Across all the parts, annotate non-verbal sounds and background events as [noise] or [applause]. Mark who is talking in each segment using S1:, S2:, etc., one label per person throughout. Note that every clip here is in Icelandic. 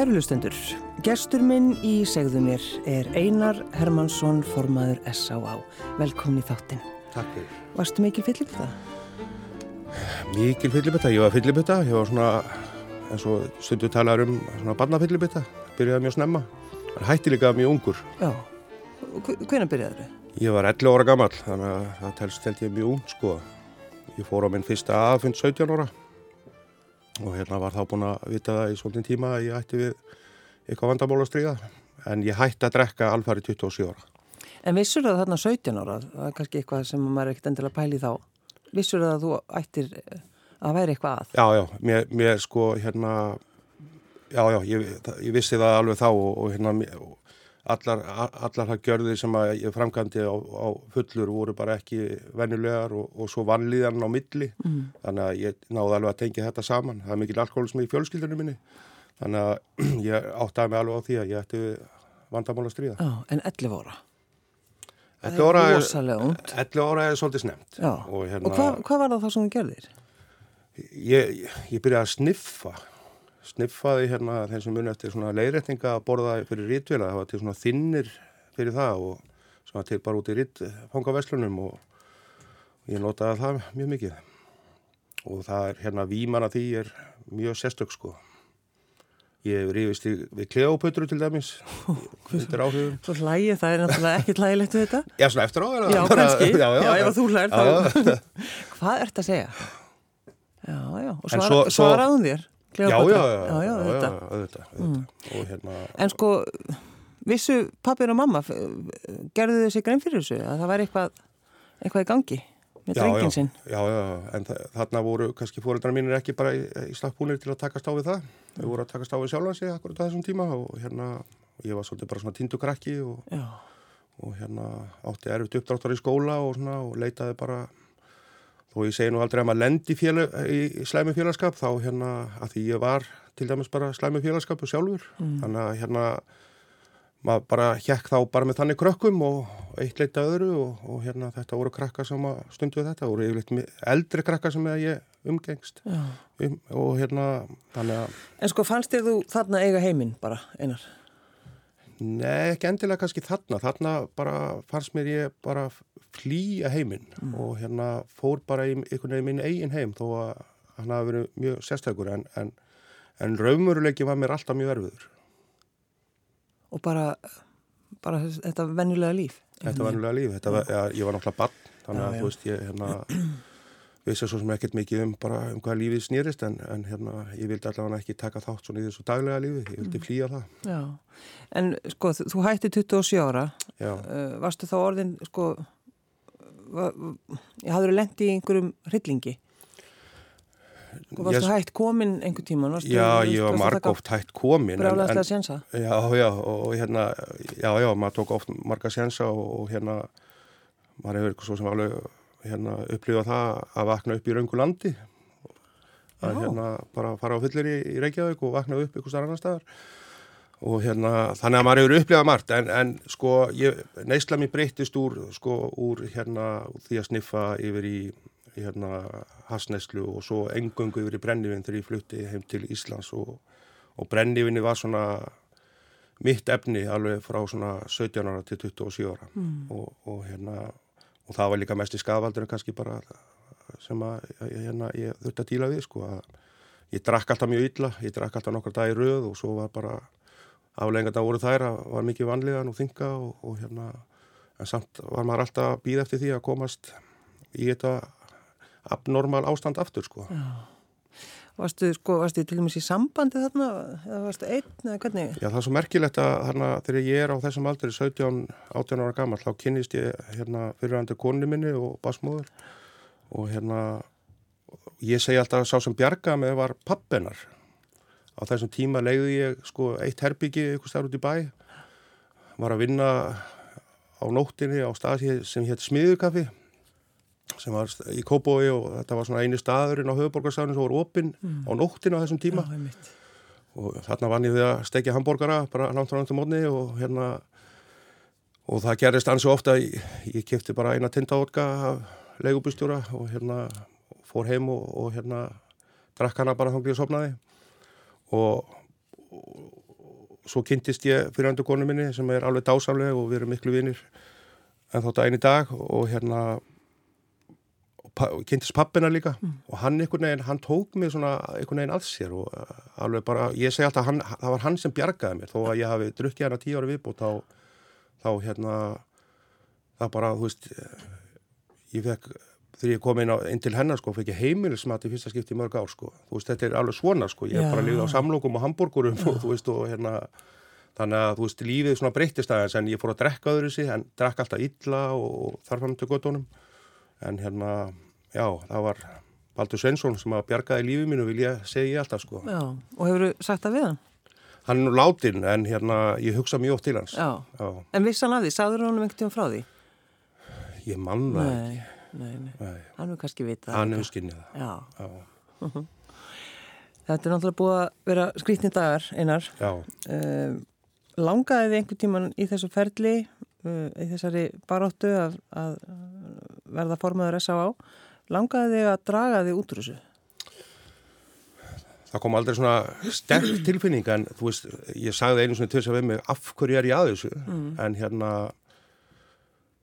S1: Kærulustendur, gestur minn í segðu mér er Einar Hermansson, formaður S.A.A. Velkomin í þáttinn.
S2: Takk fyrir.
S1: Varstu mikil fyllibita?
S2: Mikil fyllibita, ég var fyllibita, ég var svona, eins og stundu talaður um svona barnafyllibita, byrjaði mjög snemma. Hætti líka mjög ungur.
S1: Já. Hvernig byrjaði þau?
S2: Ég var 11 ára gammal, þannig að það telst held ég mjög ung, sko. Ég fór á minn fyrsta aðfund 17 ára og hérna var þá búin að vita það í svolítinn tíma að ég ætti við eitthvað vandamál að stríða. En ég hætti að drekka alfari 27 ára.
S1: En vissur það þarna 17 ára, það er kannski eitthvað sem maður er ekkert endilega pæli þá. Vissur það að þú ættir að væri eitthvað að?
S2: Já, já, mér, mér sko hérna, já, já, ég, ég vissi það alveg þá og, og hérna allar, allar það gjörði sem að ég framkandi á, á fullur voru bara ekki vennulegar og, og svo vannlíðan á milli. Mm. Þannig að ég náði alveg að tengja þetta saman. Það er mikil alkoholismi í fjölskyldunum minni. Þannig að [clears throat] ég áttaði mig alveg á því að ég ætti vandamál að stríða.
S1: Já, en 11 ára?
S2: 11 ára
S1: er rosalega ungt.
S2: 11 ára er svolítið snemt.
S1: Já, og, hérna, og hvað hva var það þá sem þú gerðir?
S2: Ég, ég byrjaði að sniffa. Sniffaði hérna þeim sem muni eftir svona leiðrætninga að borða fyrir rítvila. Það var til svona þinnir fyrir það og svona til bara út í rítfangaveslunum og ég notaði það mjög mikið. Og það er hérna výman að því er mjög sérstök sko. Ég hef rífist við kleópötru til dæmis. Þetta er áhrifum.
S1: Svo hlægi, það er náttúrulega ekkit hlægilegt við þetta.
S2: Já, svona eftir á
S1: Já, kannski, já, já, já ef þú hlægir þá. [laughs] Hvað ert að segja? Já, já, og svara, svo, svaraðum þér
S2: Kleópötru Já, já, já, já, auðvitað mm. hérna...
S1: En sko, vissu pappir og mamma gerðu þau sig grein fyrir þessu að það væri eitthvað, eitthvað í gangi? með drengin sinn.
S2: Já, já, en þarna voru kannski fóröldrar mínir ekki bara í, í slappbúinir til að takast á við það. Þau voru að takast á við sjálfansi akkurat á þessum tíma og hérna, ég var svolítið bara svona tindukrakki og, og hérna átti erfitt uppdráttar í skóla og svona og leitaði bara, þó ég segi nú aldrei að maður lendi í, í slæmi félagskap, þá hérna að því ég var til dæmis bara slæmi félagskapu sjálfur, mm. þannig að hérna maður bara hjekk þá bara með þannig krökkum og eitt leita öðru og, og hérna þetta voru krakka sem stundu þetta, voru yfirleitt eldri krakka sem ég umgengst um, og hérna þannig að
S1: En sko fannst þér þú þarna eiga heiminn bara einar?
S2: Nei, ekki endilega kannski þarna. Þarna bara fannst mér ég bara flýja heiminn mm. og hérna fór bara í einhvern veginn minn eigin heim þó að hann hafi verið mjög sérstakur en, en, en raumuruleiki var mér alltaf mjög erfiður.
S1: Og bara, bara þetta vennulega líf.
S2: Þetta vennulega líf, þetta, ja, ég var náttúrulega barn, þannig að þú veist ég hérna, [clears throat] vissi svo sem ekkert mikið um bara um hvað lífið snýrist en, en hérna ég vildi allavega ekki taka þátt svona í þessu daglega lífi, ég vildi mm. flýja það.
S1: Já, en sko þú hætti 27 ára, uh, varstu þá orðin sko, ég hafður lendi í einhverjum hryllingi? Sko varstu ég, hægt komin einhver tíma?
S2: Varstu, já, ég var marg oft hægt komin.
S1: Brálaðast að sjensa?
S2: Já, já, og hérna, já, já, maður tók oft marga sjensa og, og hérna, maður hefur eitthvað svo sem alveg hérna, upplifað það að vakna upp í raungu landi. Að já. hérna bara fara á fyllir í, í Reykjavík og vakna upp ykkur starf annar staðar. Og hérna, þannig að maður hefur upplifað margt, en, en sko, neysla mér breytist úr, sko, úr hérna, því að sniffa yfir í hérna hasneslu og svo engöngu yfir í brennivinn þegar ég flutti heim til Íslands og, og brennivinni var svona mitt efni alveg frá svona 17 ára til 27 ára mm. og, og hérna og það var líka mest í skafaldur kannski bara sem að hérna, ég þurfti að díla við sko að ég drakk alltaf mjög illa, ég drakk alltaf nokkar dag í rauð og svo var bara aflengat að voru þær að var mikið vanliðan og þinga og, og hérna en samt var maður alltaf að býða eftir því að komast í þetta abnormal ástand aftur sko.
S1: Já. Varstu, sko, varstu til dæmis í sambandi þarna? Eða varstu einn eða hvernig?
S2: Já það er svo merkilegt að þarna þegar ég er á þessum aldri 17-18 ára gammal þá kynist ég hérna fyrirhandi konni minni og basmóður og hérna ég segi alltaf sá sem bjarga með var pappinar á þessum tíma leiði ég sko eitt herbyggi eitthvað starf út í bæ. Var að vinna á nóttinni á stað sem hétt Smiðukaffi sem var í Kóbói og þetta var svona einu staðurinn á höfuborgarstafnum sem voru opinn mm. á nóttina á þessum tíma. Já, og þarna vann ég við að stekja hambúrgara bara langt frá náttúrulega mótni og hérna og það gerist ansi ofta ég, ég kipti bara eina tindavodka af leigubustjóra og hérna fór heim og, og hérna drakk hana bara þannig að ég sopnaði og, svo kynntist ég fyrir andur konu minni sem er alveg dásamleg og við erum miklu vinir en þá daginn í dag og hérna og og kynntist pappina líka. Og hann einhvern veginn, hann tók mig svona einhvern veginn að sér og uh, alveg bara, ég segi alltaf hann, það var hann sem bjargaði mér. Þó að ég hafi drukkið hana tíu ári viðbútt þá, þá hérna það bara, þú veist eh, ég fekk, þegar ég kom inn, á, inn til hennar sko, fekk ég heimilismat í fyrsta skipti í mörg ár sko, þú veist, þetta er alveg svona sko, ég hef bara lífið á samlokum og hambúrgurum og þú veist, og hérna þannig að, þú veist, lífið svona breyttist aðeins en ég fór að drekka öðru sig, en drekka alltaf illa og þarf hann til göttunum en hérna, já, það var Baldur Svensson sem að bjargaði lífið mínu vil ég segja alltaf sko
S1: Já, og hefur þú sagt það við hann?
S2: hann er nú látin en hérna, ég hugsa mjög oft til hans
S1: Já. En vissi hann af því, sagður hann um einhvern tíma frá því?
S2: ég manna það
S1: Nei, nei, nei.
S2: ekki
S1: Hann hefur kannski vitað.
S2: hann hefur skinnið það
S1: Já,
S2: já, [laughs]
S1: þetta er náttúrulega búið að vera skrítni dagar, einar.
S2: já.
S1: Uh, langaði þið einhvern tíman í þessu ferli, í þessari baróttu að, að verða formaður S.A.A. Langaði þið að draga þið út úr þessu?
S2: Það kom aldrei svona sterk tilfinning en þú veist, ég sagði einu svona til þess að við mig af hverju er ég að þessu en hérna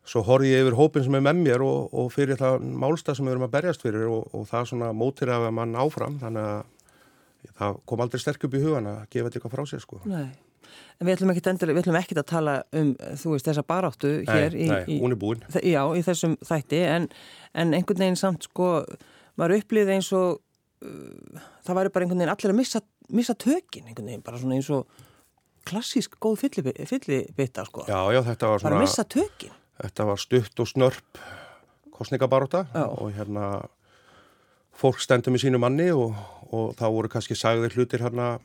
S2: svo horfði ég yfir hópin sem er með mér og, og fyrir það málstað sem við erum að berjast fyrir og, og það svona mótir af að mann áfram þannig að það kom aldrei sterk upp í hugan að gefa þetta eitthvað frá sér sko.
S1: Nei. En við ætlum ekkit endur, við ætlum ekkit að tala um, þú veist, þessa baráttu hér
S2: nei,
S1: í,
S2: nei,
S1: í,
S2: hún er búin.
S1: Já, í þessum þætti, en, en einhvern veginn samt, sko, maður upplýði eins og uh, það væri bara einhvern veginn allir að missa, missa tökin, einhvern veginn, bara svona eins og klassísk góð fyllibi- fyllibitta, sko.
S2: Já, já, þetta var
S1: bara
S2: svona,
S1: að missa tökin.
S2: þetta var stutt og snörp kostningabaróta og hérna fólk stendum í sínu manni og, og þá voru kannski sagðir hlutir hérna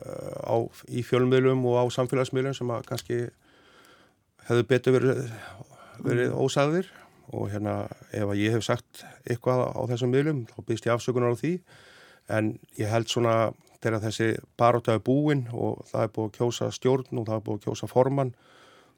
S2: á, í fjölmiðlum og á samfélagsmiðlum sem að kannski hefðu betur verið, verið ósagðir og hérna ef að ég hef sagt eitthvað á þessum miðlum þá byrst ég afsökunar á því en ég held svona þegar þessi baróta er búin og það er búið að kjósa stjórn og það er búið að kjósa formann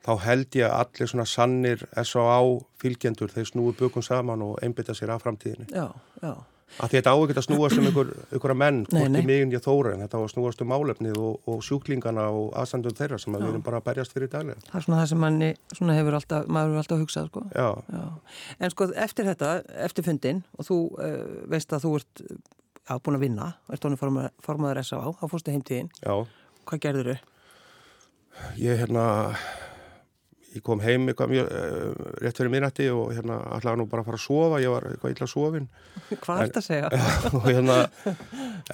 S2: þá held ég að allir svona sannir S.A.A. fylgjendur þeir snúi bökum saman og einbytta sér af framtíðinni.
S1: Já, já.
S2: Að þetta á ekki að snúast um ykkur, ykkur menn,
S1: nei.
S2: mig en ég þóra en þetta á að snúast um málefnið og, og sjúklingana og aðstandum þeirra sem að við erum bara að berjast fyrir daglega.
S1: Það er svona það sem manni, svona hefur alltaf, maður hefur alltaf hugsað, sko.
S2: Já,
S1: Já. En sko, eftir þetta, eftir fundin, og þú uh, veist að þú ert, já, búin að vinna, ert honum formaður, formaður S.A.A. þá fórstu heimtíðin.
S2: já,
S1: Hvað gerður þau?
S2: ég hérna, ég kom heim eitthvað mjög uh, rétt fyrir minnætti og hérna ætlaði nú bara að fara að sofa, ég var eitthvað illa sofin [laughs]
S1: Hvað ert að segja? [laughs]
S2: og hérna,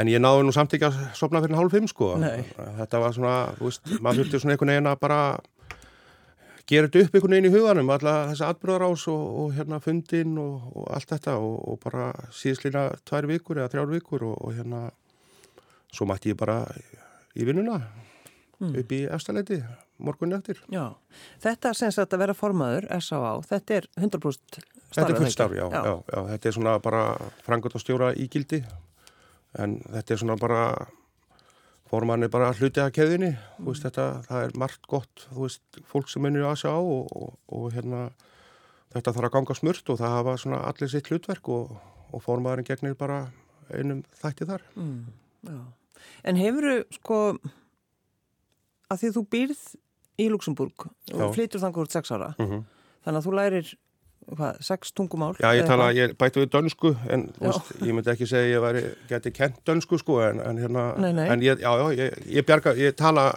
S2: en ég náði nú samt ekki að sopna fyrir hálf fimm sko.
S1: Nei.
S2: Þetta var svona, þú veist, maður þurfti svona einhvern veginn að bara gera þetta upp einhvern veginn í huganum, alla þessa atbyrðarás og, og hérna fundin og, og allt þetta og, og bara síðslina tvær vikur eða þrjár vikur og, og hérna, svo mætti ég bara í vinnuna upp í efstaleiti morgunni eftir.
S1: Já, þetta sem sagt að vera formaður S.A.A. þetta er 100% starf.
S2: Þetta er fullt starf, já, já. Já, Þetta er svona bara frangat og stjóra í gildi en þetta er svona bara formann er bara hluti að keðinni þú veist þetta, það er margt gott veist, fólk sem munir að sjá og, og, og hérna þetta þarf að ganga smurt og það hafa svona allir sitt hlutverk og, og formaðurinn gegnir bara einum þætti þar
S1: Mm. En hefurðu sko að því þú býrð í Luxemburg og flytur þangur úr sex ára
S2: mm
S1: þannig að þú lærir hvað, sex tungumál
S2: Já, ég tala, ég bæti við dönsku en þú veist, ég myndi ekki segja að ég væri, geti kent dönsku sko en, en hérna,
S1: Nei, nei.
S2: en ég, já, já, ég, ég bjarga, ég tala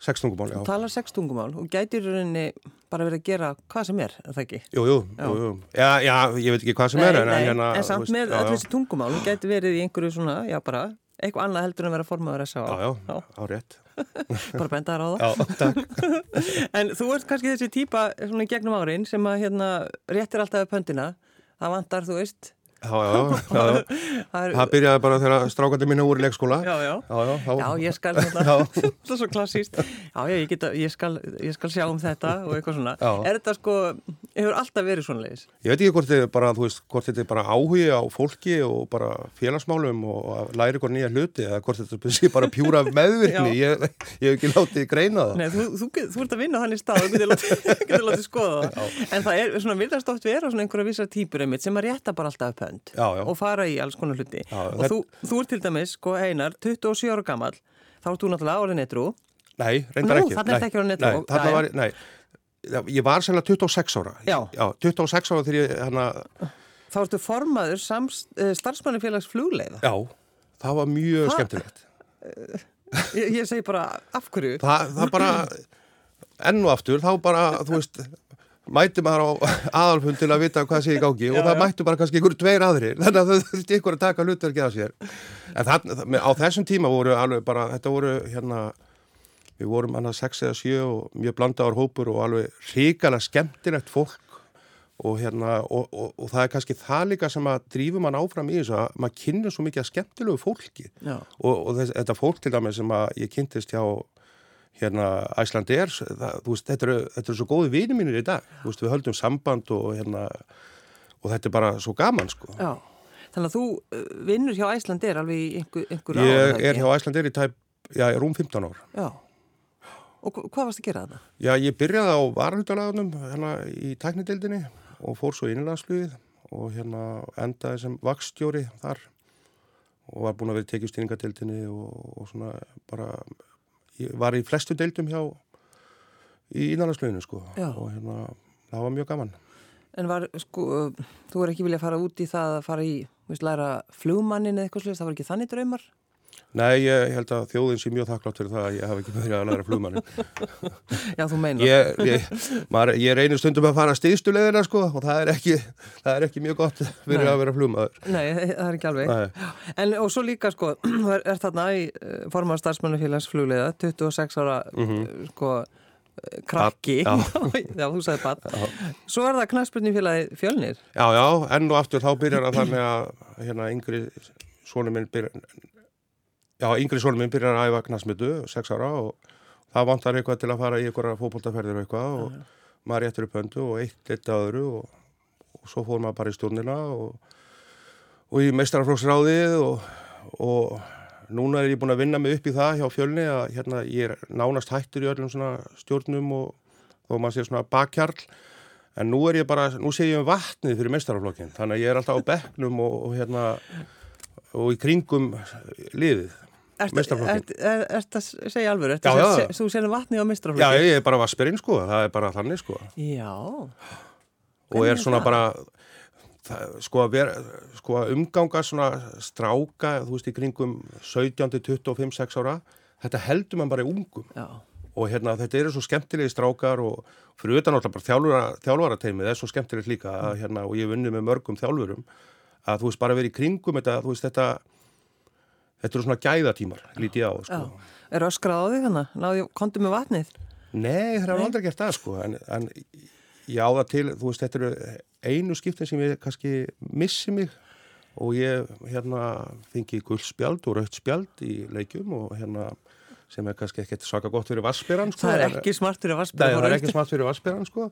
S2: sextungumál, já.
S1: Þú talar sex tungumál og gætir rauninni bara verið að gera hvað sem er, er það ekki?
S2: Jú, jú,
S1: Já.
S2: jú, jú. Já, já, ég veit ekki hvað sem er, en, en hérna...
S1: en samt
S2: þú veist,
S1: með öll þessi tungumál og gæti verið í einhverju svona, já bara eitthvað annað heldur en að vera formaður S.A.A.
S2: Já, já, á rétt. [laughs]
S1: bara benda þar á það
S2: Já. [laughs]
S1: En þú ert kannski þessi típa svona gegnum árin sem að hérna réttir alltaf upp höndina. Það vantar, þú veist.
S2: Já, já, já. [laughs]
S1: Það er,
S2: byrjaði bara þegar strákandi mínu voru í leikskóla.
S1: já, já.
S2: Já, já, þá...
S1: Já, ég skal [laughs] hérna, [laughs] það er svo klassíst. Já, já, ég, geta, ég, skal, ég skal sjá um þetta og eitthvað svona. Er þetta sko, hefur alltaf verið svona leiðis?
S2: Ég veit ekki hvort þetta er bara, þú veist, hvort þetta er bara áhugi á fólki og bara félagsmálum og að læra ykkur nýja hluti eða hvort þetta sé bara pjúra meðvirkni. ég, ég hef ekki látið greina það.
S1: Nei, þú, þú, get- þú ert að vinna þannig stað og getur látið, látið skoða það. En það er svona, að hönd.
S2: Já, já.
S1: Og fara í alls konar hluti.
S2: Já,
S1: og þú, þú ert til dæmis, sko, einar, 27 ára gammal, þá ert þú náttúrulega árin eittrú.
S2: Nei, reyndar ekki.
S1: þarna ertu
S2: Nei,
S1: ekki á netto.
S2: Nei, þarna var, nei, Já, ég var sennilega 26 ára.
S1: Já.
S2: 26 ára þegar ég, hérna,
S1: Þá ertu formaður sams, uh, starfsmannafélags flugleiða.
S2: já, það var mjög
S1: Ha?
S2: skemmtilegt.
S1: Ég, ég segi bara, af hverju?
S2: Það, það bara, enn og aftur, þá bara, þú veist, mæti maður á aðalfund til að vita hvað sé í gangi og
S1: Já,
S2: það
S1: já.
S2: mættu bara kannski ykkur tveir aðrir, [laughs] þannig að það þurfti ykkur að taka hlutverkið af sér. En það, á þessum tíma voru alveg bara, þetta voru hérna, við vorum annað sex eða sjö og mjög blandaður hópur og alveg ríkala skemmtilegt fólk og hérna, og, og, og það er kannski það líka sem að drífum mann áfram í þessu að maður kynna svo mikið skemmtilegu fólki
S1: Já,
S2: og, og þess, þetta fólk til dæmis sem að ég kynntist hjá hérna Æslandir það, þú veist, þetta eru, þetta eru svo góði vini mínir í dag, þú veist, við höldum samband og hérna, og þetta er bara svo gaman sko.
S1: já. Þannig að þú uh, vinnur hjá Æslandir alveg í einhver, einhver
S2: Ég er hjá Æslandir í tæp, já, rúm 15 ár
S1: Já. Og hva- hvað varst að gera þarna?
S2: Já, ég byrjaði á varhundalagunum hérna í tæknidildinni og fór svo innlandsflugið og hérna endaði sem vakstjóri þar og var búin að vera í tekjustýringadildinni og, og svona bara ég var í flestu deildum hjá í innlandsfluginu sko
S1: Já.
S2: og hérna það var mjög gaman.
S1: En var, sko, þú er ekki viljað fara út í það að fara í, þú veist, læra flugmannin eða eitthvað slúðist, það var ekki þannig draumar?
S2: Nei, ég held að þjóðin sé mjög þakklátt fyrir það að ég hafi ekki byrjað að læra flugmannin. [laughs]
S1: Já, þú meinar.
S2: Ég, ég, maður, ég reynir stundum að fara stíðstulegina sko og það er ekki, það er ekki mjög gott fyrir
S1: Nei.
S2: að vera flugmaður.
S1: Nei, það er ekki alveg.
S2: Nei.
S1: En og svo líka, sko, [clears throat] er, er þarna í uh, formar starfsmannafélags flugleiða, 26 ára, uh, sko, uh, krakki.
S2: Já. [laughs]
S1: já, þú sagði bann. Svo er það knæspurningfélagi fjölnir.
S2: Já, já, enn og aftur þá byrjar það þannig að hérna yngri sónu minn byrjar, já, yngri sónu minn byrjar að æfa knasmitu, sex ára og það vantar eitthvað til að fara í einhverja fótboltaferðir og eitthvað og maður réttur upp höndu og eitt eitt að öðru og, og svo fór maður bara í stjórnina og, og í meistaraflóksráðið og, og núna er ég búin að vinna mig upp í það hjá fjölni að hérna ég er nánast hættur í öllum svona stjórnum og þó maður sé svona bakkjarl En nú er ég bara, nú sé ég um vatnið fyrir mestaraflokkin, þannig að ég er alltaf á bekknum og, og hérna, og í kringum liðið.
S1: Ert
S2: Meistaraflokkinn.
S1: er, er, er, að segja alveg,
S2: Já, já.
S1: er, þú senir vatni á
S2: Já,
S1: mistraflöki?
S2: ég er bara vaspirinn sko, það er bara þannig sko.
S1: Já,
S2: Og er
S1: er
S2: svona
S1: það?
S2: bara, það, sko, að vera, sko að umganga svona stráka, þú veist, í kringum 17, 25, 6 ára, þetta heldur mann bara í ungum.
S1: já,
S2: og hérna þetta eru svo skemmtilegi strákar og fyrir utan alltaf bara þjálfara, þjálfarateimið er svo skemmtilegt líka að, hérna, og ég hef vunnið með mörgum þjálfurum að þú veist bara verið í kringum þetta, þú veist þetta þetta eru svona gæðatímar, lítið á sko.
S1: Er á þig þannig? Náðu, kontu með vatnið?
S2: Nei, það er aldrei gert það sko en, en ég á það til, þú veist þetta eru einu skiptin sem ég kannski missi mig og ég hérna fengi guldspjald og rautt spjald í leikjum og hérna sem er kannski ekkert svaka gott fyrir vassberan sko,
S1: Það er
S2: en-
S1: ekki smartur að
S2: Nei,
S1: vassbyrja
S2: það er ekki smart fyrir vassberan sko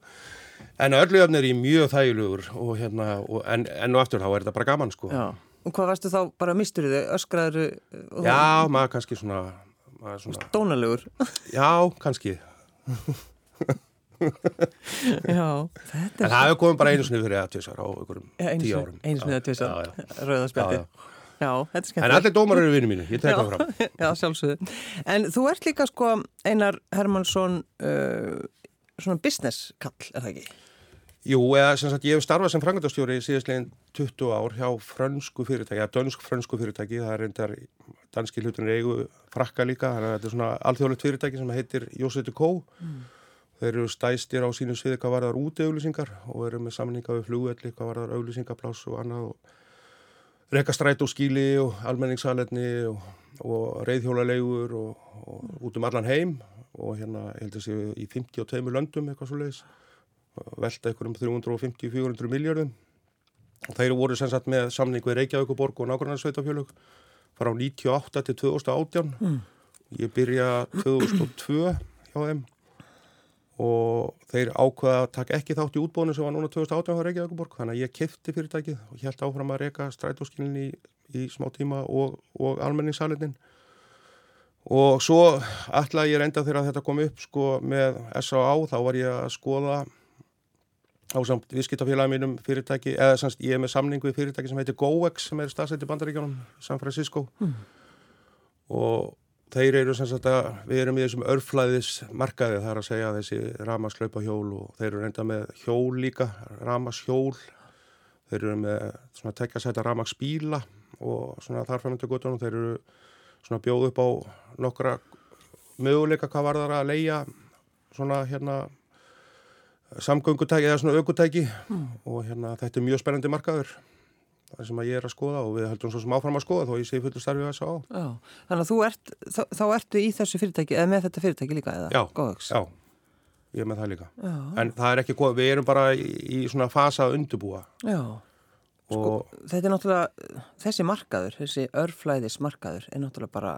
S2: en öllu öfn er ég mjög þægilegur og hérna, og, en enn og aftur þá er þetta bara gaman sko
S1: Já, og hvað varstu þá, bara mistur þið, öskraður
S2: Já, maður kannski svona, maður svona
S1: Dónalegur [laughs]
S2: Já, kannski [laughs]
S1: Já, þetta
S2: En
S1: er
S2: það hefur komið bara einu sinni fyrir að tvisar á einhverjum tíu árum
S1: einu
S2: Já,
S1: eða tvisvar.
S2: já, já.
S1: þetta er
S2: En
S1: skemmt
S2: allir dómar eru vinni mínu, ég tek það fram [laughs]
S1: Já, sjálfsögðu. En þú ert líka sko Einar Hermansson uh, svona business kall, er það ekki?
S2: Jú, eða sem sagt, ég hef starfað sem frangandastjóri síðastlegin 20 ár hjá frönsku fyrirtæki, eða dönsk frönsku fyrirtæki, það er reyndar danski hlutin eigu frakka líka, þannig að þetta er svona alþjóðlegt fyrirtæki sem heitir Jósetu Kó. Þeir eru stæstir á sínum sviði hvað varðar úteauðlýsingar og eru með samninga við flugvelli hvað varðar auðlýsingapláss og annað og rekastræt og skíli og almenningssalerni og, og reyðhjólaleigur og, og út um allan heim. Og hérna ég held að séu í 52 löndum eitthvað svo leiðis velta ykkur um 350-400 miljardum þeir voru sem sagt með samning við Reykjavíkuborg og nákvæmnarsveitafjölug frá 98 til 2018
S1: Mm.
S2: ég byrja 2002 hjá þeim og þeir ákvaða að taka ekki þátt í útbónu sem var núna 2018 hjá Reykjavíkuborg þannig að ég kefti fyrirtækið og held áfram að reyka strætóskilin í, í smá tíma og, og almenningssalinin og svo ætlaði ég reynda þegar þetta kom upp sko með S.A.A. þá var ég að skoða á samt viðskiptafélagi mínum fyrirtæki, eða semst ég er með samning við fyrirtæki sem heitir GoEx sem er staðsett í bandaríkjónum, San Francisco
S1: Mm.
S2: og þeir eru sem sagt að við erum í þessum örflæðis markaði þar að segja þessi ramaslaupa hjól og þeir eru reynda með hjól líka, ramashjól þeir eru með svona tekja sæta ramagsbíla og svona þarfæmyndu guttunum þeir eru svona bjóð upp á nokkra möguleika hvað var það að leia svona hérna samgöngutæki eða svona aukutæki mm. og hérna þetta er mjög spennandi markaður það sem að ég er að skoða og við heldum svo sem áfram að skoða þó ég sé fullu starfið að á.
S1: Já, þannig að þú ert, þá, þá ertu í þessu fyrirtæki eða með þetta fyrirtæki líka eða?
S2: Já, já, ég er með það líka.
S1: Já.
S2: En það er ekki góð, við erum bara í, í svona fasa að undubúa.
S1: Já, sko, þetta er náttúrulega, þessi markaður, þessi örflæðis markaður er náttúrulega bara,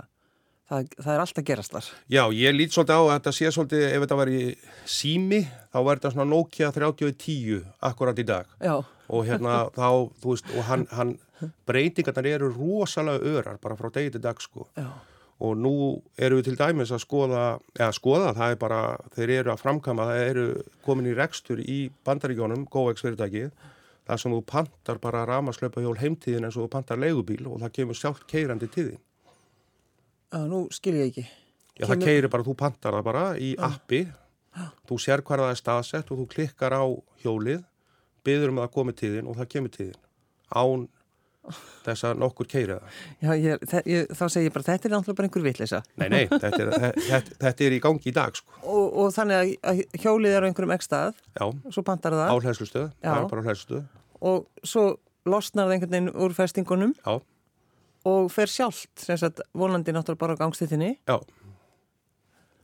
S1: það, það er alltaf gerast þar.
S2: já, ég lít svolítið á að þetta sé svolítið, ef þetta var í sími, þá var þetta svona Nokia 3010 akkurat í dag.
S1: Já,
S2: Og hérna [laughs] þá, þú veist, og hann, hann breytingarnar eru rosalega örar bara frá degi til dag, sko.
S1: já,
S2: og nú eru við til dæmis að skoða, eða skoða, það er bara, þeir eru að framkama, það eru komin í rekstur í bandaríkjónum, GoEx fyrirtækið, það sem þú pantar bara ramaslöpa hjól heimtíðin eins og þú pantar leigubíl og það kemur sjálft keirandi til
S1: já, nú skil ég ekki.
S2: Já, það keirir bara, þú pantar það bara í appi, þú sér hvað það er staðsett og þú klikkar á hjólið, byður um að komi til þín og það kemur til þín, án þess að nokkur keira það.
S1: Já, ég, ég, þá segir ég bara, þetta er náttúrulega bara einhver vitleysa.
S2: Nei, nei, [laughs] þetta er, þetta, þetta er í gangi í dag, sko.
S1: Og, og þannig að, að hjólið er á einhverjum ekki stað,
S2: Já, er á hlæslustöð.
S1: og svo losnar það einhvern veginn úr festingunum
S2: Já,
S1: og fer sjálft, sem sagt, vonandi náttúrulega bara á gangstíðinni.
S2: Já,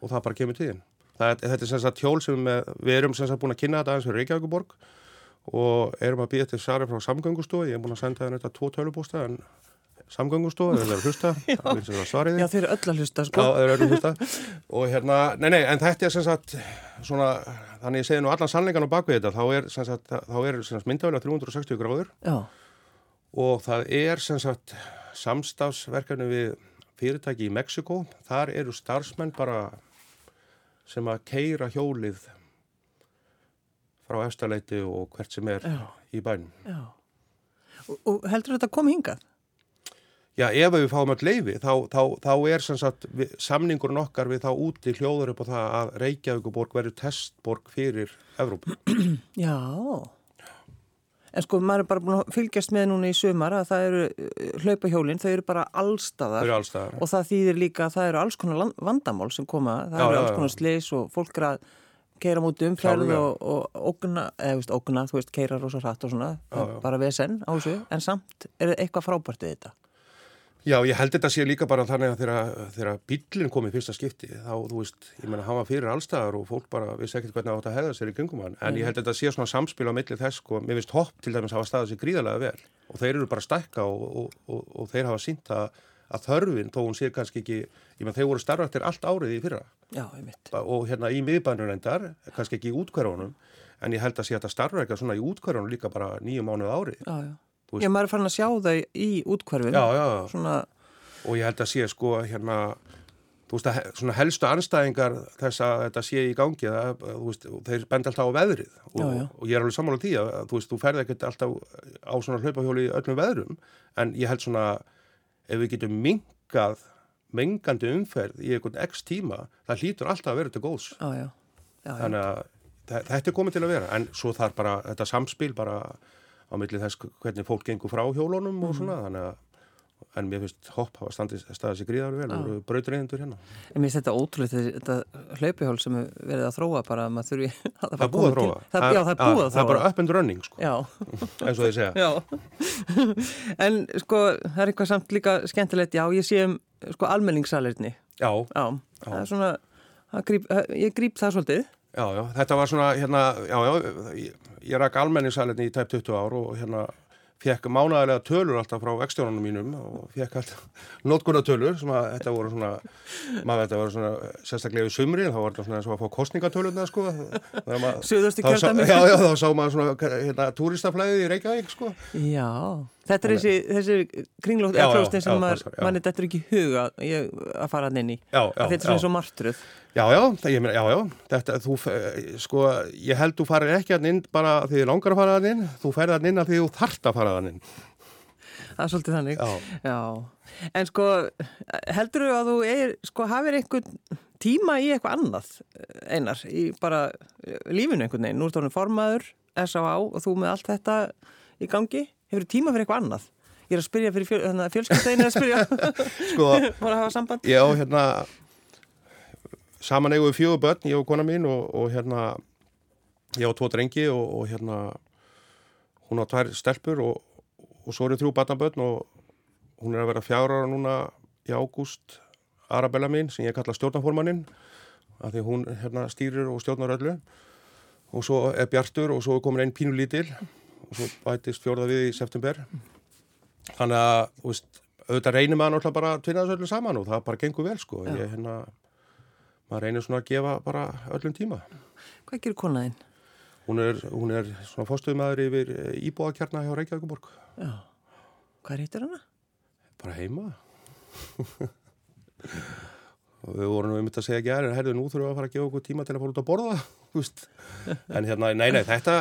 S2: og það bara kemur tíðin. Það, þetta er sem sagt hjól sem við, við erum sem sagt búin að kynna þetta aðeins fyrir Reykjavíkuborg og erum að býja til sari frá samgöngustofu. Ég er búin að senda þetta tvo tölubústa en samgöngustofu, þeir eru að hlusta, [laughs] er svarið.
S1: Já, þeir eru öll að hlusta,
S2: Já,
S1: sko.
S2: þeir eru að hlusta. Og hérna, nei, nei, en þetta er sem sagt svona, þannig ég segi nú allan sannleikan á bakvið þetta, þá er sem sagt, þá er sem sagt myndavælega 360 gráður
S1: Já,
S2: og það er sem sagt samstafsverkefni við fyrirtæki í Mexiko. Þar eru starfsmenn bara sem að keira hjólið frá efstaleiti og hvert sem er
S1: Já.
S2: í bænum.
S1: já. Og, og heldur þetta að koma hingað?
S2: Já, ef við fáum öll leifi, þá, þá, þá er sagt við, samningurinn okkar við þá úti hljóður upp á það að Reykjavíkuborg verður testborg fyrir Evrópu. [clears throat]
S1: Já. En sko, maður er bara búin að fylgjast með núna í sumar að það eru hlaupahjólinn, þau eru bara allstaðar
S2: eru allstaðar.
S1: og það þýðir líka að það eru alls konar vandamál sem koma, það
S2: Já,
S1: eru alls konar slis og fólk er að keira múti umferð og, og ógna, eða veist, ógna, þú veist, keira rosa hratt og svona,
S2: Já, já.
S1: bara vesen á þessu, en samt er eitthvað frábært við þetta.
S2: Já, ég held þetta sé líka bara þannig að þegar, bílinn kom í fyrsta skipti, þá, þú veist, ég menna, hann var fyrir allstaðar og fólk bara vissi ekkert hvernig það átt að hefða sér í kringum hann. En ég held þetta sé svona samspil á milli þess, sko, mér finnst hopp til dæmis hafa staðið sér gríðarlega vel og þeir eru bara stækka og, og, og, og þeir hafa sínt að, að þörfin, þó hún sé kannski ekki, ég menn, þeir voru starfættir allt árið í fyrra
S1: Já,
S2: og hérna í miðbænur endar, kannski ekki í útkværónum, en ég held að sé að þetta starfækka svona í útkværónum líka bara nýju mánuð árið.
S1: Já, já. Já, maður er farin að sjá þau í útkvarfin.
S2: Já, já.
S1: Svona,
S2: og ég held að sé sko hérna þú veist að helstu anstæðingar þess að þetta sé í gangi það, þú veist, þeir benda alltaf á veðrið og,
S1: Já, já.
S2: og ég er alveg sammála því að þú veist, þú ferði ekkert alltaf á svona hlaupahjóli í öllum veðrum en ég held svona ef við getum minkað mengandi umferð í einhvern x tíma það hlýtur alltaf að vera til góðs
S1: já, já.
S2: þannig að þe- þetta er komið til að vera en svo þarf bara þetta samspil bara á milli þess hvernig fólk gengur frá hjólunum og svona þannig að en mér finnst hopp hafa staðið sér gríðar vel og brautreyðindur hérna.
S1: En mér finnst þetta ótrúlega, þetta, þetta hlaupihjól sem er verið að þróa bara að maður þurfi [laughs] að
S2: Það er búið að þróa.
S1: Það, já, það er búið að.
S2: Það er bara up and running, sko,
S1: Já, [laughs]
S2: eins og þeir segja.
S1: já. [laughs] en sko, það er eitthvað samt líka skemmtilegt, já, ég sé um sko almenningssalerni.
S2: Já,
S1: Já, það er svona, það gríp, ég gríp það svolítið.
S2: Já, já, þetta var svona, hérna, já, já, ég, ég rak almenningssalinni í tæp 20 ár og hérna fekk mánæðilega tölur alltaf frá ekstjónunum mínum og fekk alltaf [laughs] notkunartölur sem að þetta voru svona, maður þetta voru svona sérstaklega í sumri, þá var þetta svona eins og að fá kostningatölurna, sko.
S1: Suðustu
S2: sá-
S1: kjördæmi.
S2: Já, já, þá sá maður svona hérna, túristaflæðið í Reykjavík, sko.
S1: Já, þetta er þessi, þessi kringlótt,
S2: Já,
S1: eða
S2: já,
S1: klóstin sem þetta er ekki í huga ég, að fara hann inn í.
S2: Já, já,
S1: þetta er svona og martruð.
S2: Já, já, það, já, já, þetta, þú, eh, sko, ég held þú farir ekki að inn bara því þið langar að fara að inn, þú ferði að inn að því þú þart að fara að inn.
S1: það er svolítið þannig.
S2: Já.
S1: Já. En sko, heldur þú að þú er, sko, hafið einhvern tíma í eitthvað annað, einar, í bara eh, lífinu einhvern veginn? Nú er það formaður, S.A.A. og þú með allt þetta í gangi. Hefur tíma fyrir eitthvað annað? Ég er að spyrja fyrir fjöl, fjölskyldeginu að spyrja. [laughs]
S2: Sko, [laughs]
S1: Fór að hafa samband.
S2: ég á hérna, saman eigum við fjögur börn, ég og kona mín og, og hérna, ég á tvo drengi og, og hérna, hún á tvær stelpur og, og svo eru þrjú barnabörn og hún er að vera fjár ára núna í ágúst, Arabella mín, sem ég kalla stjórnaformaninn, af því hún hérna stýrir og stjórnar öllu og svo er Bjartur og svo er komin einn pínu lítil og svo bætist fjórða við í september. Þannig að, þú veist, auðvitað reynir maður náttúrulega bara að tvinna þessu öllu saman og það bara gengur vel, sko. Ég, hérna, maður reynir svona að gefa bara öllum tíma.
S1: Hvað gerir konaðinn?
S2: hún er, hún er svona fórstuðumæður yfir íbúðakjarna hjá Reykjavíkuborg
S1: Já. Hvað heitir hana?
S2: bara heima. [laughs] Og við vorum nú einmitt að segja ekki aðeins, herðu, nú þurfum við að fara að gefa okkur tíma til að fara út að borða [laughs] en hérna, nei, nei, þetta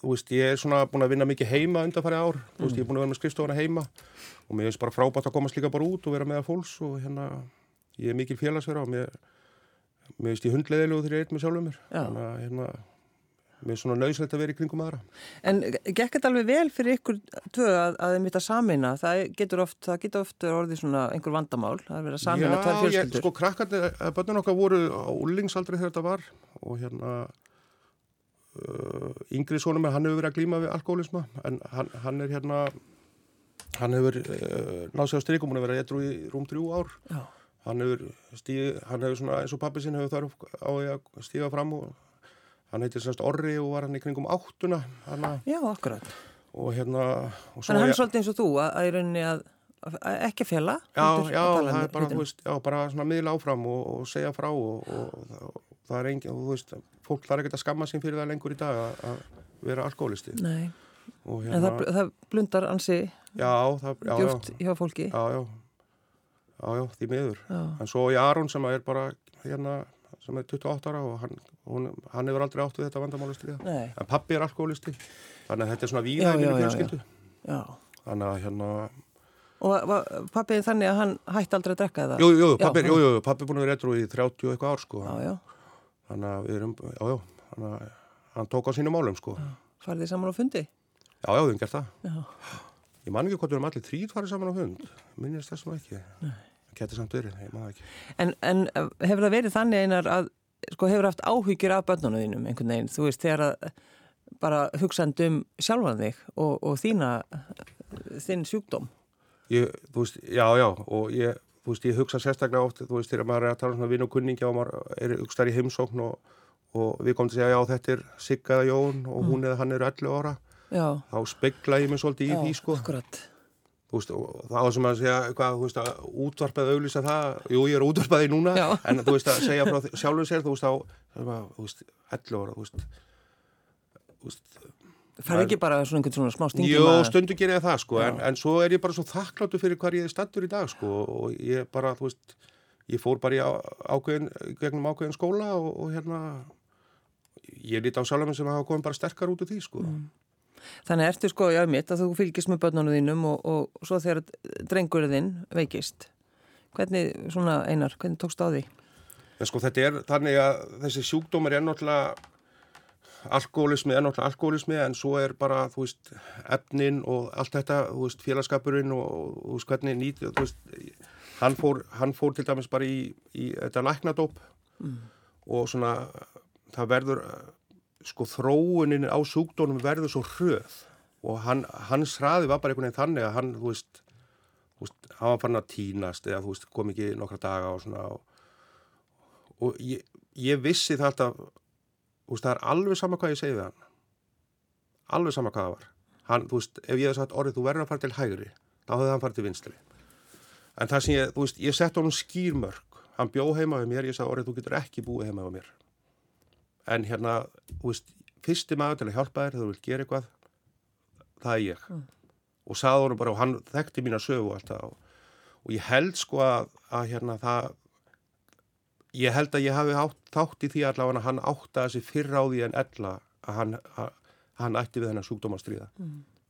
S2: þú veist, ég er svona búin að vinna mikið heima undanfæri ár, þú veist, ég er búin að vera með skrifstofana heima. Og mér finnst bara frábært að komast líka bara út og vera með að fólks og hérna ég er mikil félagsverða og mér mér finnst ég hundleðilegu þegar ég er með sjálfum mér. Þannig að hérna mér er svona nöðslega að vera í kringum aðra.
S1: En gekk þetta alveg vel fyrir ykkur tvö að, að þið mitt að samina? Það getur oft, það getur oft orðið svona einhver vandamál, það er verið að samina tvær
S2: Já, ég,
S1: fjölskyldur.
S2: sko krakkarnir, eh, börnun okkar voru á úlingsaldri þegar þetta var og hérna yngri sonum er, hann hefur verið að glíma við alkoholisma en hann, hann er hérna hann hefur uh, náð sér á strykum, hann hefur verið eitthvað í rúm þrjú ár
S1: Já.
S2: hann hefur stíð, hann hefur svona eins og pappi sinn hefur þarf á að stíga fram og hann heitir semst Orri og var hann í kringum áttuna hana,
S1: Já, akkurat.
S2: og hérna og
S1: Þannig að hann er svolítið eins og þú að, að í rauninni að, að ekki að fjalla.
S2: Já, já,
S1: að
S2: það er bara, veist, já, bara svona miðla áfram og, og segja frá og, og, og það er engin, þú veist, fólk þarf ekkert að skamma sín fyrir það lengur í dag að, vera alkoholisti.
S1: Nei,
S2: Og
S1: en það, það blundar ansi djúft hjá fólki.
S2: já, já, já, já, því miður.
S1: Já.
S2: En svo í Aron sem er bara, hérna, sem er 28 ára og hann, hún, hann hefur aldrei átt við þetta vandamálustriða.
S1: Nei,
S2: En pappi er alkoholisti, þannig að þetta er svona víða í mínu
S1: já,
S2: fjölskyldu. Þannig að hérna,
S1: Og pappið þannig að hann hætti aldrei að drekka það?
S2: jú, jú, pappi, er búin að vera eitthvað í 30 og eitthvað ár, sko.
S1: Já, já.
S2: Þannig að við erum, já, já, hann tók á sínum málum, sko.
S1: Farið þið saman á fundi?
S2: Já, já, við hefum gert það.
S1: Já.
S2: Ég man ekki hvort við erum allir þrýr farið saman á hund. Minnist þessum ekki. Nei. Gæti samt verið, ég man ekki.
S1: En, en eh, hefur það verið þannig einar að, sko, hefur haft áhyggjur af börnunum þínum einhvern veginn, þú veist, þegar að bara hugsandi um sjálfan þig og, og þína, þinn sjúkdóm?
S2: Ég, þú veist, já, já, og ég, þú veist, ég hugsa sérstaklega oft, þú veist, þegar maður er að tala um svona vinn og kunningja og maður er hugstar í heimsókn og, og við komum til að segja, já, þetta er Sigga eða Jón og hún eða hann eru 11 ára.
S1: Já,
S2: Þá spegla ég mig svolítið í því, sko.
S1: akkurat.
S2: Þú veist, og þá sem að segja, hvað, þú veist, að útvarpað auglýsa það, jú, ég er útvarpað í núna,
S1: Já.
S2: en þú veist, að [laughs] segja frá sjálfum sér, þú veist, á, það er bara, þú veist, 11 ára, þú veist, þú veist,
S1: Farið ekki bara svona einhvern svona smá stingjum
S2: Jó,
S1: að...
S2: stundu gerir ég það sko, en, en svo er ég bara svo þakkláttu fyrir hvað ég er stattur í dag sko og ég bara, þú veist, ég fór bara í ákveðin, gegnum ákveðin skóla og, og hérna, ég líti á sjálfum sem hafa komið bara sterkar út úr því sko.
S1: Mm. Þannig ertu sko, já, mitt að þú fylgist með börnunum þínum og, og svo þegar drengurinn þinn veikist. Hvernig, svona einar, hvernig tókst á því?
S2: En sko þetta er þannig að þessi sjúkdómar er náttúrulega alkoholismi er náttúrulega alkoholismi en svo er bara, þú veist, efnin og allt þetta, þú veist, félagskapurinn og, þú veist, hvernig nýtt, þú veist, hann fór, hann fór til dæmis bara í, í þetta læknadóp og svona, það verður, sko, þróunin á sjúkdónum verður svo hröð og hann, hans hraði var bara einhvern veginn þannig að hann, þú veist, þú veist, hann var fann að tínast eða, þú veist, kom ekki nokkra daga og svona og og ég, ég vissi þú veist, það er alveg sama hvað ég segi við hann. Alveg sama hvað það var. Hann, þú veist, ef ég hef sagt orðið þú verður að fara til hægri, þá hefði hann farið til vinstri. En það sem ég, þú veist, ég sett honum skýrmörk, hann bjó heima við mér ég sagði orðið, þú getur ekki búið heima við mér. En hérna, þú veist fyrsti maður til að hjálpa þér, þú vilt gera eitthvað það er ég. Og sagði honum bara, og hann þekkti mína sögu og, og ég held sko að, að hérna það ég held að ég hafi átt, þátt í því allavega að hann átta þessi fyrr á því en ella að hann, að, að hann ætti við hennar sjúkdóma að stríða.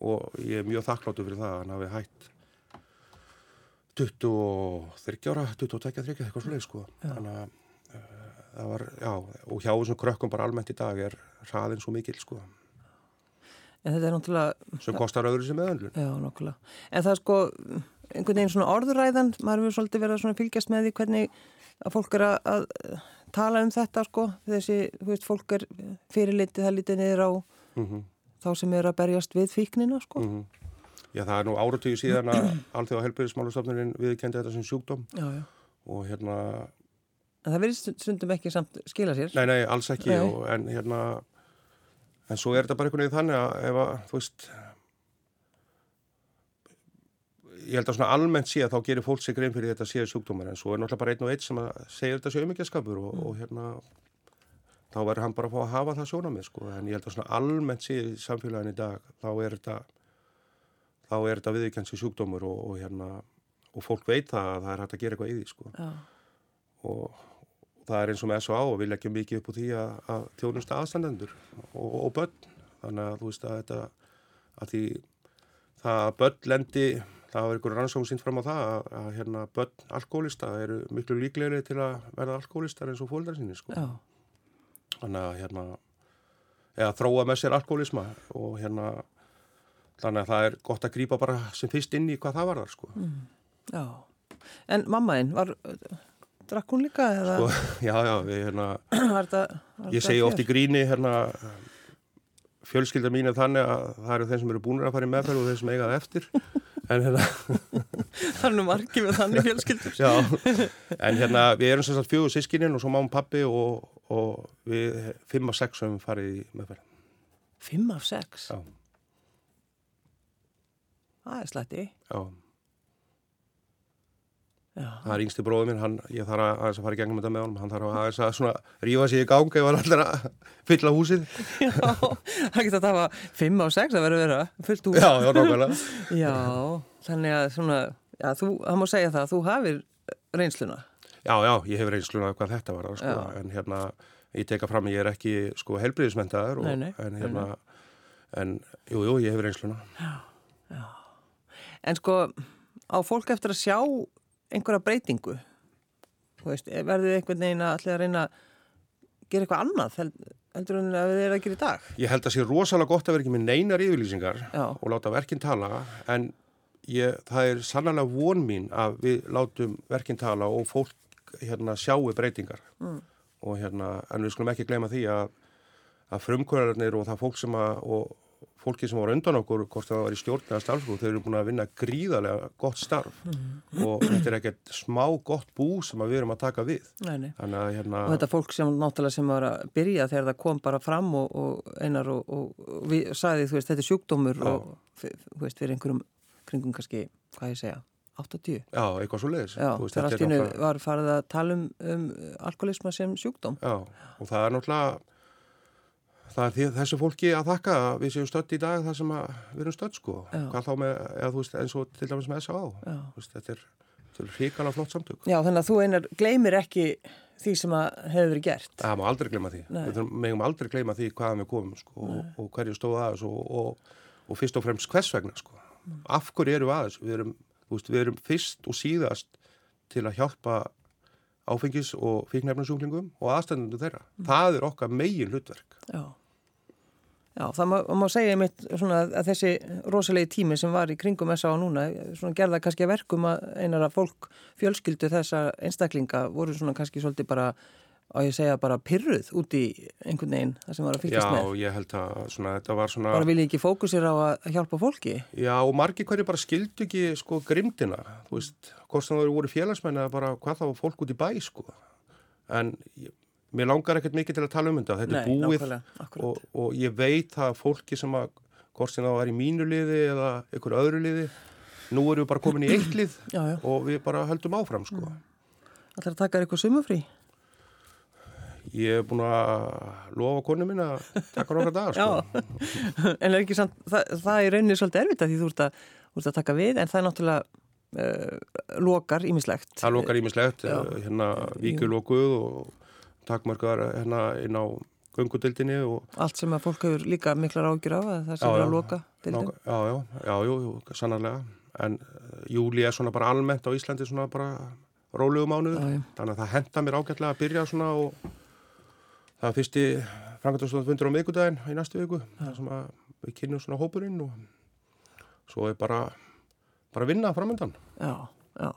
S2: og ég er mjög þakkláttu fyrir það að hann hafi hætt 23 ára, 22, 30, eitthvað svo leið sko. Þannig að uh, það var, já, og hjá þessum krökkum bara almennt í dag er hraðin svo mikil sko.
S1: En þetta er náttúrulega...
S2: Sem kostar öðru sem meðanlun.
S1: Já, nákvæmlega. En það er sko, einhvern veginn svona orðuræðan, maður hefur svolítið verið að fylgjast með því hvernig að fólk er að, að tala um þetta sko, þessi, þú veist, fólk er fyrirlitið það lítið niður á mm -hmm. þá sem er að berjast við fíknina sko. Mm -hmm.
S2: Já, það er nú áratöyu síðan að [clears throat] allþjóða helbæðismálustofnurinn viðkendi þetta sem sjúkdóm
S1: já, já.
S2: og hérna...
S1: En það verður stundum ekki samt skila sér?
S2: Nei, nei, alls ekki, nei. Og, en hérna, en svo er þetta bara einhvern veginn þannig að ef að, þú veist, ég held að svona almennt sé að þá gerir fólk sig grein fyrir þetta séu sjúkdómar en svo er náttúrulega bara einn og einn sem að segja þetta séu umíkjaskapur og, mm. og hérna þá verður hann bara að fá að hafa það sjónamið sko en ég held að svona almennt sé samfélagin í dag þá er þetta þá er þetta viðkjænsi sjúkdómur og, og hérna og fólk veit það að það er hægt að gera eitthvað í því sko
S1: ja.
S2: og, og það er eins og með S.O.A. og við leggjum mikið upp á því að, að þjónusta aðstandendur og, börn þannig að þú veist að þetta að því það að börn lendi það var einhverjum rannsókn sínt fram á það að, að hérna börn alkoholista eru miklu líklegri til að verða alkoholistar eins og fólkdara sinni sko. Þannig að hérna eða þróa með sér alkoholisma og hérna þannig að það er gott að grýpa bara sem fyrst inn í hvað það var þar sko.
S1: Mm, já, en mammaðinn var, drakk hún líka eða?
S2: Sko, [laughs] já, já, við hérna,
S1: var það, var
S2: ég segi oft í gríni hérna, fjölskylda mín er þannig að það eru þeir sem eru búinir að fara í meðferð og þeir sem eigaði eftir, en hérna. [laughs]
S1: það er nú margir með þannig fjölskyldur.
S2: já, en hérna við erum sérstaklega fjögur sískininn og svo máum pappi og, og við fimm af sex höfum farið í meðferð.
S1: Fimm af sex?
S2: Já.
S1: Það er slætti.
S2: Já.
S1: Já.
S2: Það er yngsti bróður minn, hann, ég þarf að, að fara í gegnum þetta með honum, hann þarf að aðeins að svona rífa sér í gang ef hann allir að fylla húsið.
S1: Já, það getur að var fimm á sex að vera vera fullt hús.
S2: Já, já, nákvæmlega.
S1: já, þannig að svona, já, þú, það má segja það, þú hafið reynsluna.
S2: Já, já, ég hef reynsluna hvað þetta var, sko,
S1: Já.
S2: en hérna, ég teka fram að ég er ekki, sko, helbriðismentaður, en hérna, en, jú, jú, ég hef reynsluna.
S1: En sko, á fólk eftir að sjá einhverja breytingu, verður einhvern veginn að allir að reyna að gera eitthvað annað held- heldur en að þið er að gera í dag?
S2: Ég held að sé rosalega gott að vera ekki með neinar yfirlýsingar
S1: Já.
S2: og láta verkinn tala en ég, það er sannlega von mín að við látum verkinn tala og fólk hérna sjáu breytingar
S1: Mm.
S2: og hérna, en við skulum ekki gleyma því að, að frumkvörarnir og það fólk sem að, og fólki sem voru undan okkur, hvort það var í stjórn eða starfsfólk, þau eru búin að vinna gríðarlega gott starf
S1: Mm.
S2: og þetta er ekkert smá gott bú sem við erum að taka við.
S1: Nei, nei.
S2: Að hérna...
S1: Og þetta fólk sem náttúrulega sem var að byrja þegar það kom bara fram og, og einar og, og, við sagði þú veist þetta er sjúkdómur
S2: Já.
S1: og þú veist fyrir einhverjum kringum kannski, hvað ég segja, 80.
S2: Já, eitthvað svo leiðis.
S1: Já, þegar allt í hennu var farið að tala um, um alkoholisma sem sjúkdóm.
S2: Já, og það er náttúrulega það er þessu fólki að þakka að við séum stödd í dag þar sem við erum stödd sko
S1: Já.
S2: hvað þá með, eða þú veist, eins og til dæmis með S.A.A. Þetta er, er hrikalega flott samtök
S1: Já, þannig að þú einar gleymir ekki því sem að hefur verið gert.
S2: það má aldrei gleyma því
S1: Nei.
S2: við megum aldrei gleyma því hvaðan við komum sko, og, og hverju stóð aðeins og, og, og fyrst og fremst hvers vegna sko. af hverju eru við aðeins við erum, veist, við erum fyrst og síðast til að hjálpa áfengis og fíknefnarsjúklingum og aðstændunum þeirra það er okkar megin hlutverk
S1: Já. Já, það má, má segja einmitt svona að þessi rosalegi tími sem var í kringum S.A. núna, svona gerða kannski að verkum að einar að fólk fjölskyldu þessa einstaklinga voru svona kannski svolítið bara, á ég segja bara pyrruð út í einhvern veginn það sem var að
S2: Já,
S1: fylgjast með.
S2: ég held að svona, þetta var svona
S1: Bara vilja ekki fókusir á að hjálpa fólki.
S2: Já, og margir hverju bara skildu ekki sko grimdina, þú veist, hvort sem það voru félagsmenn eða bara hvað þá fólk út í bæ, sko. En ég, mér langar ekkert mikið til að tala um þetta, þetta
S1: Nei,
S2: er búið og, og ég veit að fólki sem að, hvort sem það var í mínu liði eða ykkur öðru liði, nú erum við bara komin í eitt lið [clears throat]
S1: Já, já.
S2: og við bara höldum áfram, sko.
S1: Það er að taka eitthvað sumufrí.
S2: Ég er búin að lofa konu mín að taka nokkra dagar, sko. [laughs]
S1: en er ekki samt, það, það er rauninni svolítið erfitt að því þú ert að, þú ert að taka við, en það er náttúrulega uh, lokar ímislegt.
S2: Það lokar ímislegt,
S1: Já.
S2: hérna víkur lokuð og takmarkaðar hérna inn á göngudildinni og
S1: Allt sem að fólk hefur líka miklar ágjur á að það sem
S2: Já,
S1: er að loka dildin.
S2: Ná, já, já, sannarlega en uh, júli er svona bara almennt á Íslandi svona bara rólegu mánuður
S1: Já, já.
S2: þannig að það henda mér ágætlega að byrja svona og það fyrsti frangatastóð fundur á miðgudaginn í næstu viku við kynum svona hópurinn og svo er bara bara vinna framöndan
S1: Já, já.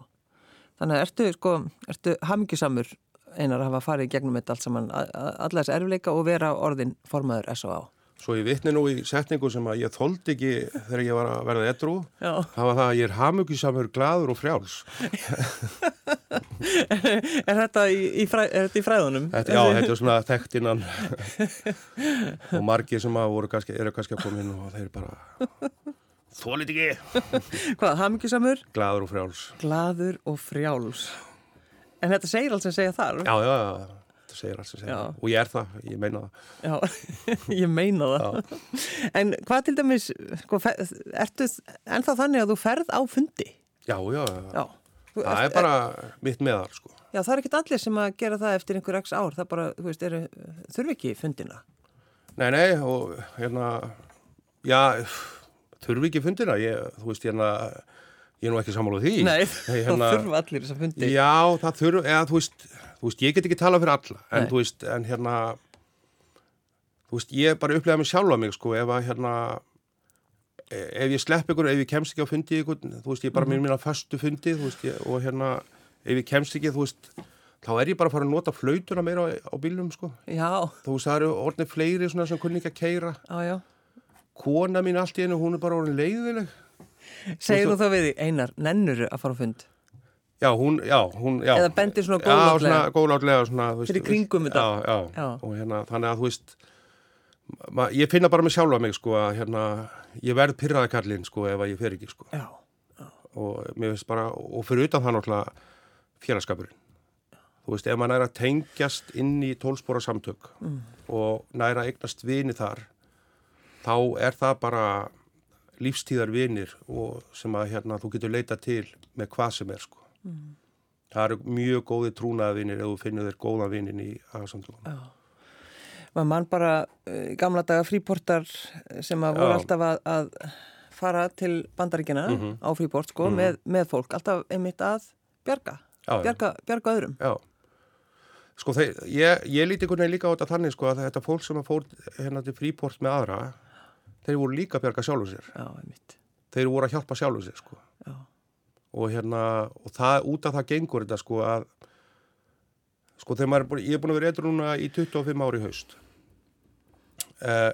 S1: Þannig að ertu, sko, ertu hamingjusamur einar að hafa farið gegnum þetta allt saman, alla þessi erfileika og vera orðin formaður S.O.A.
S2: Svo ég vitni nú í setningu sem að ég þóldi ekki þegar ég var að verða edru
S1: Já.
S2: það var það að ég er hamugisamur, gladur og frjáls [laughs]
S1: er þetta í, í, fræ, er þetta í fræðunum?
S2: Þetta, já, [laughs] þetta er svona þekkt innan [laughs] og margir sem að voru kannski, eru kannski að koma inn og þeir bara þólit ekki
S1: Hvað, hamingjusamur?
S2: gladur og frjáls
S1: Glaður og frjáls. En þetta segir alls sem segja þar?
S2: Já, já, já, þetta segir alls að segja
S1: Já.
S2: og ég er það, ég meina það
S1: Já, [laughs] ég meina það. En hvað til dæmis, sko, ertu ennþá þannig að þú ferð á fundi?
S2: Já, já, já, það
S1: ert-
S2: er bara mitt meðal, sko
S1: Já, það er ekkert allir sem að gera það eftir einhver x ár. Það bara, þú veist, þurfi ekki fundina.
S2: Nei, nei, og hérna já, þurfi ekki fundina ég, þú veist, hérna ég er nú ekki sammála því
S1: Nei,
S2: hérna,
S1: þá þurfa allir þess að fundi.
S2: Já, það þurfi, eða þú veist þú veist, ég get ekki talað fyrir alla en
S1: Nei.
S2: þú veist, en hérna þú veist, ég bara upplega mig sjálfa mig, sko, ef að hérna e- ef ég slepp ykkur, ef ég kemst ekki á fundi ykkur, þú veist, ég bara mm -hmm. mín fastu fundi, þú veist, ég, og hérna ef ég kemst ekki, þú veist þá er ég bara að fara að nota flautuna meira á, á bílum, sko,
S1: Já,
S2: þú veist, það eru orðnir fleiri svona sem kunni ekki að kona mín allt í einu, hún er bara orðin leiðileg
S1: Segir þú þá við því, Einar, nennuru að fara á fund?
S2: Já, hún, já, hún, já.
S1: Eða bendir svona
S2: Já,
S1: góðlátlega?
S2: svona góðlátlega, svona, þú veist.
S1: Fyrir kringum þetta?
S2: Já, já,
S1: Já.
S2: og hérna, þannig að, þú veist, ma, ég finna bara mig sjálfa mig, sko, að, hérna, ég verð pyrraða kallinn, sko, ef að ég fer ekki, sko.
S1: Já,
S2: Og mér finnst bara, og fyrir utan það náttúrulega félagskapurinn. Þú veist, ef maður að tengjast inn í tólspóra samtök
S1: Mm.
S2: og næra eignast vini þar, þá er það bara lífstíðar vinir og sem að, hérna, þú getur leita til með hvað sem er, sko.
S1: Mm.
S2: Það eru mjög góði trúnaðavinir ef þú finnur þér góða vinin í agasamtökum.
S1: já. Maður mann bara uh, gamla daga fríportar sem að voru alltaf að, að fara til bandaríkina
S2: Mhm.
S1: á fríport, sko, með, með fólk, alltaf einmitt að bjarga,
S2: já.
S1: bjarga, bjarga öðrum.
S2: Já. Sko, þeir, ég, ég líti einhvern veginn líka á þetta þannig, sko, að þetta fólk sem að fór hérna til fríport með aðra, þeir voru líka að bjarga sjálfur sér.
S1: Já.
S2: Þeir voru að hjálpa sjálfur sér, sko. Og hérna, og það, út af það gengur þetta, sko, að, sko, þegar maður er ég er búin að vera eitthvað núna í 25 ári haust. Uh,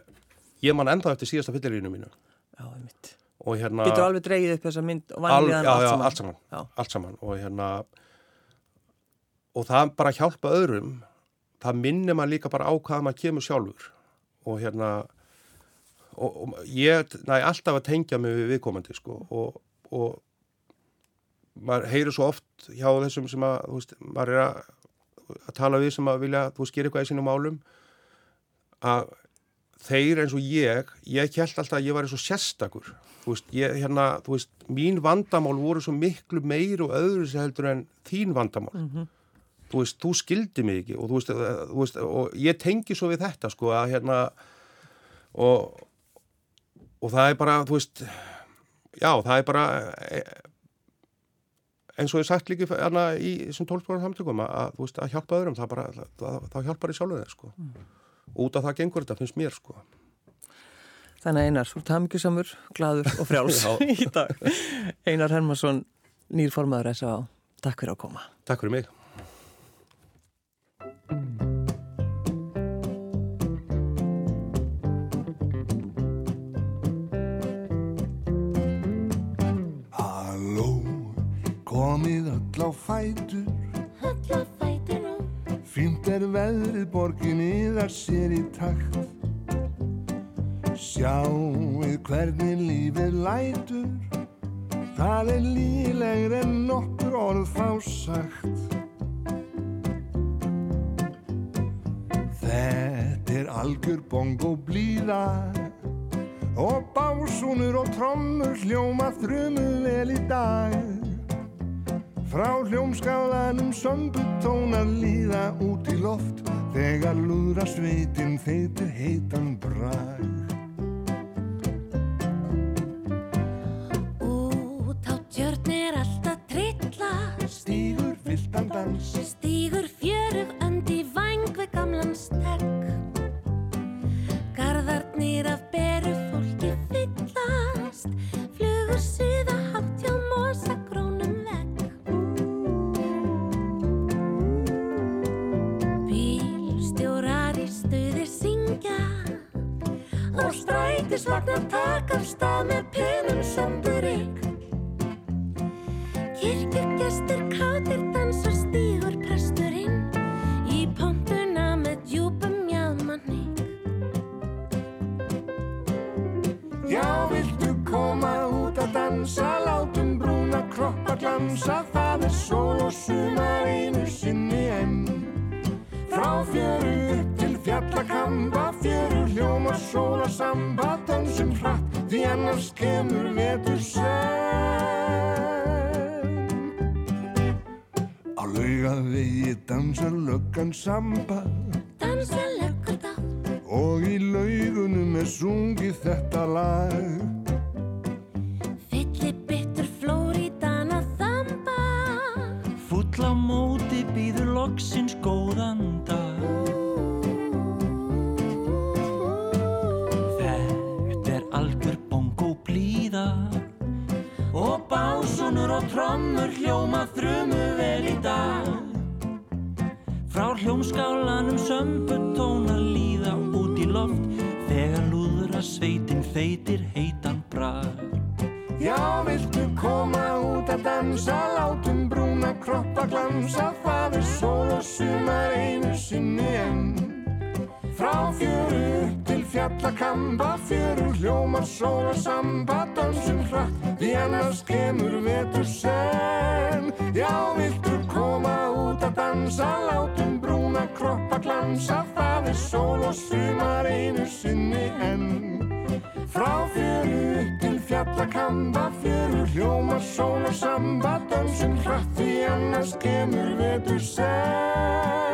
S2: ég man enda eftir síðasta fyllirinu mínu.
S1: já.
S2: Og hérna...
S1: Getur alveg dreigið upp þessa mynd og
S2: Al,
S1: vanlíðan
S2: já,
S1: allt
S2: allt saman, allt saman og hérna og það bara hjálpa öðrum það minnir maður líka bara á hvað maður kemur sjálfur og hérna og, og ég næ alltaf að tengja mig við viðkomandi sko og, og maður heyrir svo oft hjá þessum sem að, þú veist, maður er að, að tala við sem að vilja, þú veist, gera eitthvað í sínum málum að þeir eins og ég, ég held alltaf að ég var eins og sérstakur þú veist, ég, hérna, þú veist, mín vandamál voru svo miklu meir og öðru sem heldur en þín vandamál
S1: Mhm.
S2: þú veist, þú skildi mig ekki og þú veist, þú veist, og ég tengi svo við þetta, sko, að hérna og og það er bara, þú veist já, það er bara eh, eins og ég sagt líka hérna, í þessum tólfbúra samtökum að, veist, að hjálpa öðrum, það bara það, það hjálpar í sjálfur þeir, sko út af það gengur þetta, finnst mér, sko
S1: Þannig að Einar, þú ert hamingjusamur, gladur og frjáls [laughs]
S2: Já. [laughs]
S1: í dag. Einar Hermansson, nýrformaður S.A. Takk fyrir að koma.
S2: Takk fyrir mig
S3: á fætur.
S4: Alla fætur á
S3: Fínt er veðrið borgin yðar sér í takt. Sjáuð hvernig lífið lætur. Það er lílegr en nokkur orð fá sagt. Þetta er algjör bongo blíða. Og básúnur og trommur hljóma þrumu vel í dag Frá hljómskálanum sömbutónar líða út í loft Þegar lúðra sveitin þeitir heitan brag samba
S4: Dansa löggur þá
S3: Og í laugunum er sungið þetta lag.
S4: Fylli bittur Flórídana þamba.
S5: Fúll á móti býður loksins góðan dag. Og básonur og trommur hljóma þrumu vel í dag Hljómskálanum sömbutóna líða út í loft. Þegar lúðra sveitin þeitir heitan brag.
S3: Já, viltu koma út að dansa, látum brúna kroppa glansa, það er sól og sumar einu sinni enn. Frá fjöru upp til fjallakamba, fjöru hljómar sól og samba, dansum hratt, því annars kemur vetur senn. Já, viltu koma út að dansa, látum kroppa glansa, það er sól og sumar einu sinni enn. Frá fjöru upp til fjallakamba, fjöru hljóma, sól og samba, dansum hratt því annars kemur vetur senn.